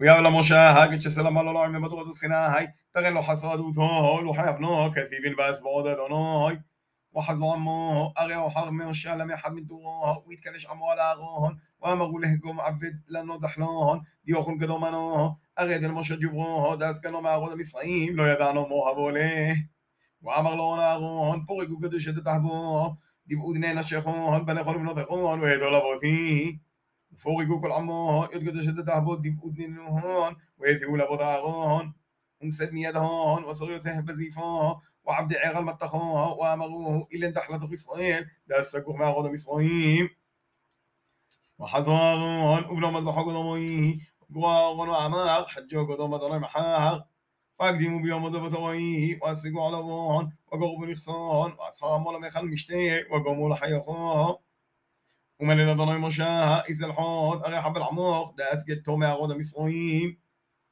ويا مشى هاك تشسلم على الله من بطوغة الصناع هاي تغلو حصادوت هاي وحيفنا كثيفين بس بعضنا هاي وحظامه أغي وحرمه الشعلم يحد من دوره ويتكلش عمو على غون وما أقول له قوم عبد لأنه دحلوهن ديوخن قدومنوه أغيد المشى جبروه داس كانوا معرض المصريين لو يدعنوا موهبوا ليه وأمر لون أغوهن بورقوا قدوشة تحبوه دبقوا دنين الشيخوهن بنخل بنطقوهن ويدوا لبوثيه فوقك العمون يدقد شدد عبود دي بأذن هون ويذهول بضاغون انسد ميدهون وصغيرته بزيفون وعبد عغل متخون وامروه إلى دحلة إسرائيل دسكوه مع غضب إسرائيل وحزارون وبلا مذبح قدميه وقوار وعمار حجوا قدام دار محار وأقدموا بيوم دبتويه وأسقوا على بوهن وقربوا نخصان وأصحاب ملا ميخل مشتي وقوموا لحيخون ومن لدني مشاه إذا الحوض أغي حب العموق داس جدتو مع غضب اسرائيل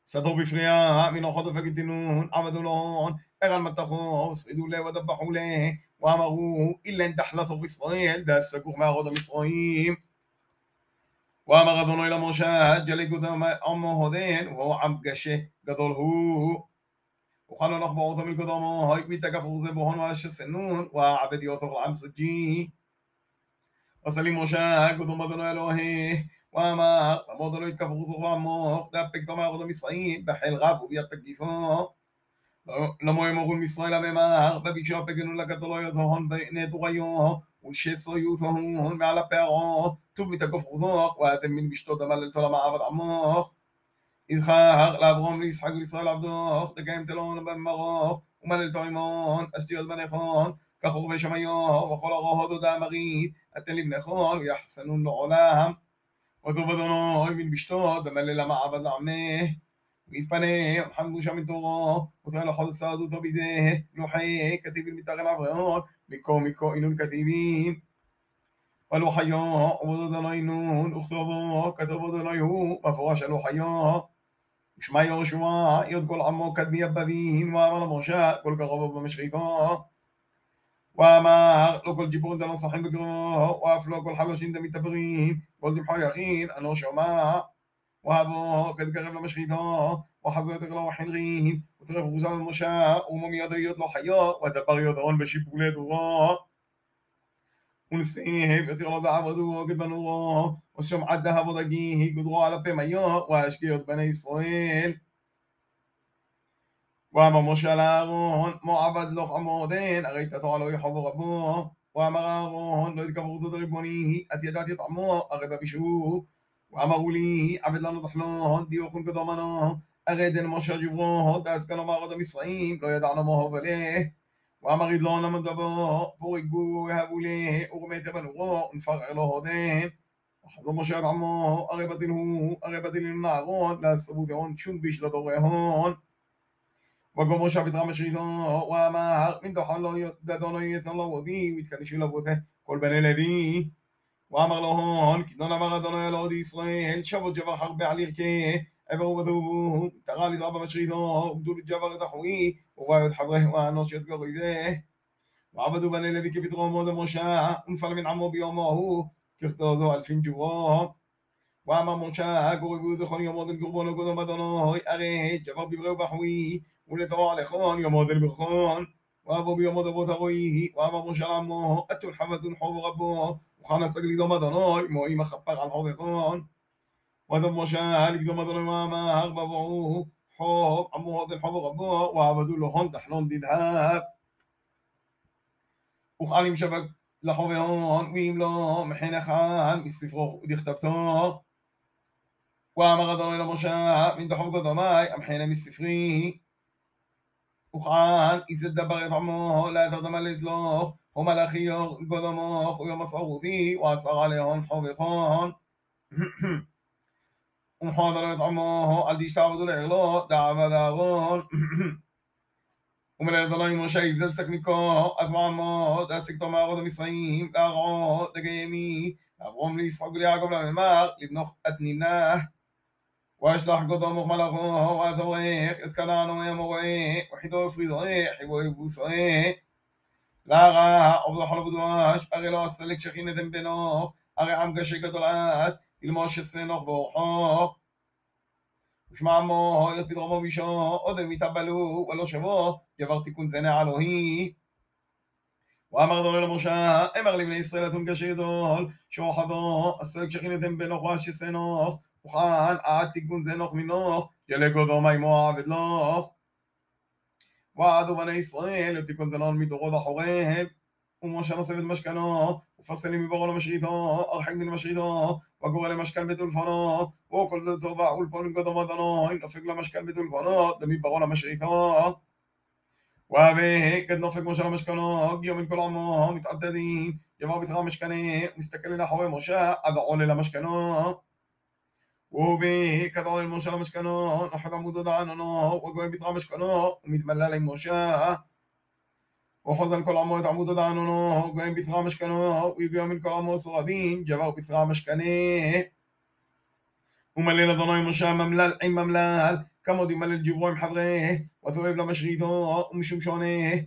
سدوا بفريا من أخذ فقدنون عبدوا لهون أغل متخو وصعدوا له وذبحوا له وأمروا إلا أن تحلثوا بإسرائيل داس سكوخ مع غضب إسرائيل وأمر أدوني למשה ג'לי קודם עמו הודן وهو עם קשה גדול הוא وقال نخبر אותו מלקודמו هاي מתקף וזה בוהון ואשסנון ועבד יותו לעם סג'י Pasali Moshe, Kodomodono Elohe, ואמר, תמודו לא יתקברו זרוע עמוק, דאפק תאמר עודו מסרעים, בחיל רב וביד תגיפו. למו אמורו מישראל הממר, בבישו הפגנו לגדולו יודהון ונדוריו, ושסו יודהון מעל הפערו, טוב מתקוף חוזוך, ואתם מן בשתו דמה ללתו למעבד עמוך. יזכר לאברום לישחק ולישראל עבדוך, תקיים תלון במרוך, ומללתו עמון, אשתיות בנכון, כחורבי שמיו וכל הרוחות הודה מרית אתן לבנכון ויחסנון לעולם وذوب أدوني من بشتو دمل لما عبد عمه ويتفنى وحمدو شام الدورة وثال حوض السادو تبيده لوحي كتيب المتاغن عبرون مكو مكو إنون كتيبين والوحيا عبد أدوني نون أخطبو كتب أدوني هو مفرش الوحيا وشما يوشوا يد كل عمو كدمي يبدين وامر مشاء كل كغبب بمشغيطا ואמר לא כל גיבור דלא שחק בגרו, ואף לא כל חלושים דמתעברים, כל דמחו יכין, אנו שומע, ואבו כתקרב למשחיתו, וחזר יותר לו חנרים, ותרף רוזם למשה, ומומיד היות לו חיו, ודבר יודרון בשיפולי דורו. ונשיב יותר לו דעבדו גדבנורו, ושמעת דהבו דגי, גדרו על הפה מיו, והשקיעות בני ישראל. ואמר משה לאהרון, מועבד לא חמודן, הרי תתורה לא יחובו רבו. ואמר אהרון, לא יתקברו זאת ריבוני, את ידעתי את עמו, הרי בבישו. ואמרו לי, עבד לנו תחלון, דיוכון קדומנו, הרי דן משה ג'ברו, דאסקנו מערוד המצרים, לא ידענו מו ובלה. ואמר ידלון למדבו, פורגו יהבו לי, ורמי תבנורו, ונפרר לו הודן. וחזר משה עד עמו, הרי בדין הוא, הרי בדין הוא נערון, להסבו דהון שום ביש לדורי הון. وقوم مشى بطعم الشيطان وما من دخل دادون يتن الله ودي ويتكلش لبوته كل بني لبي وامر لهون كدون امر دون يلود ישראל شبو جبر حرب عليك عبروا وذوبوه تغالي ضرب مشريدو وبدول الجبر تحوي ووايد حبره وانوش يتقر إليه وعبدوا بني لبي كبترو مود مشى انفل من عمو بيومه كختوذو ألفين جوام ואמר משה גורבו זכון יומות גורבונו קודם אדוני הרי ג'בר בברהו בחוי ולתרוע לכון יומות אל ברכון ואבו ביומות אבות הרואי ואמר משה לעמו אתו חבדון חוב רבו וכנס לגדום אדוני מואים הכפר על חובכון ודב משה לגדום אדוני ואמר בבואו חוב עמו עוד אל חוב רבו ועבדו לו הון תחנון דדהב וכאן עם שבק לחובהון ואם לא מחן אחד מספרו דכתבתו ואמר אדוני למשה מן דחוב קודמי אמחנה מספרי וכאן איזה דבר יתעמו لا תרדמלת לו ומלאכי קודמו ויום מסערותי ואסר עליהון חובכון ומחוון לא יתעמו אל תשתעבדו לערלו דעבד אהרון ומלא אדוני משה יזל סק מקו עד מעמו דעסק תומר עוד המצרים להרעו דגיימי לאברום לישחק וליעקב לממר לבנוך אתנינה واشلح قدامه ملغه وذويق اتكلانو يموي وحدو فريضوي حبو يبوسوي لاغا عبد حلب دواش اغي لو اسلك شخين دم بنوخ اغي عم قشي قدلات الموش السنوخ بوحوخ ושמע עמו, היות בדרומו ואישו, עוד הם יתאבלו, ולא שבו, יבר תיקון זה נעלו היא. ואמר אדוני למשה, אמר לבני ישראל אתון גדול, שוחדו, הסלק שכינתם בנוח ואשסי נוח, וכאן עד תיקון זה נוח מנוח, ילגודו מימו עבד לוח. ועדו בני ישראל, תיקון זה נוח מדורות החורב, ומשה נוסף את משכנו, ופסלים מבורו למשריתו, הרחק מן משריתו, וגורא למשכן בטולפונו, וכל דתו ואולפון גדו מדנו, דופק למשכן בטולפונו, דמברו למשריתו. ובגד נופק משה למשכנו, גיאו מן כל עמו, מתעדדים, יבוא בתך המשכנה, מסתכל אל אחורי משה, עד עולה למשכנו. ובכד עולה משה למשכנו, נחת עמודו דעננו, וגויים בתך משכנו, ומתמלל עם משה. وحزن كل عمو تعمود دعنونو وقوين بثغا مشكنو ويقوم من كل عمو صغادين جباو بثغا مشكني وملينا ضناي مشا مملال عين مملال كمود يملل جبوي محضره وثويب لمشغيدو ومشوم شونه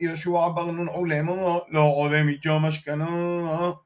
يشوع برنون علمو لو عظيم جا مشكنو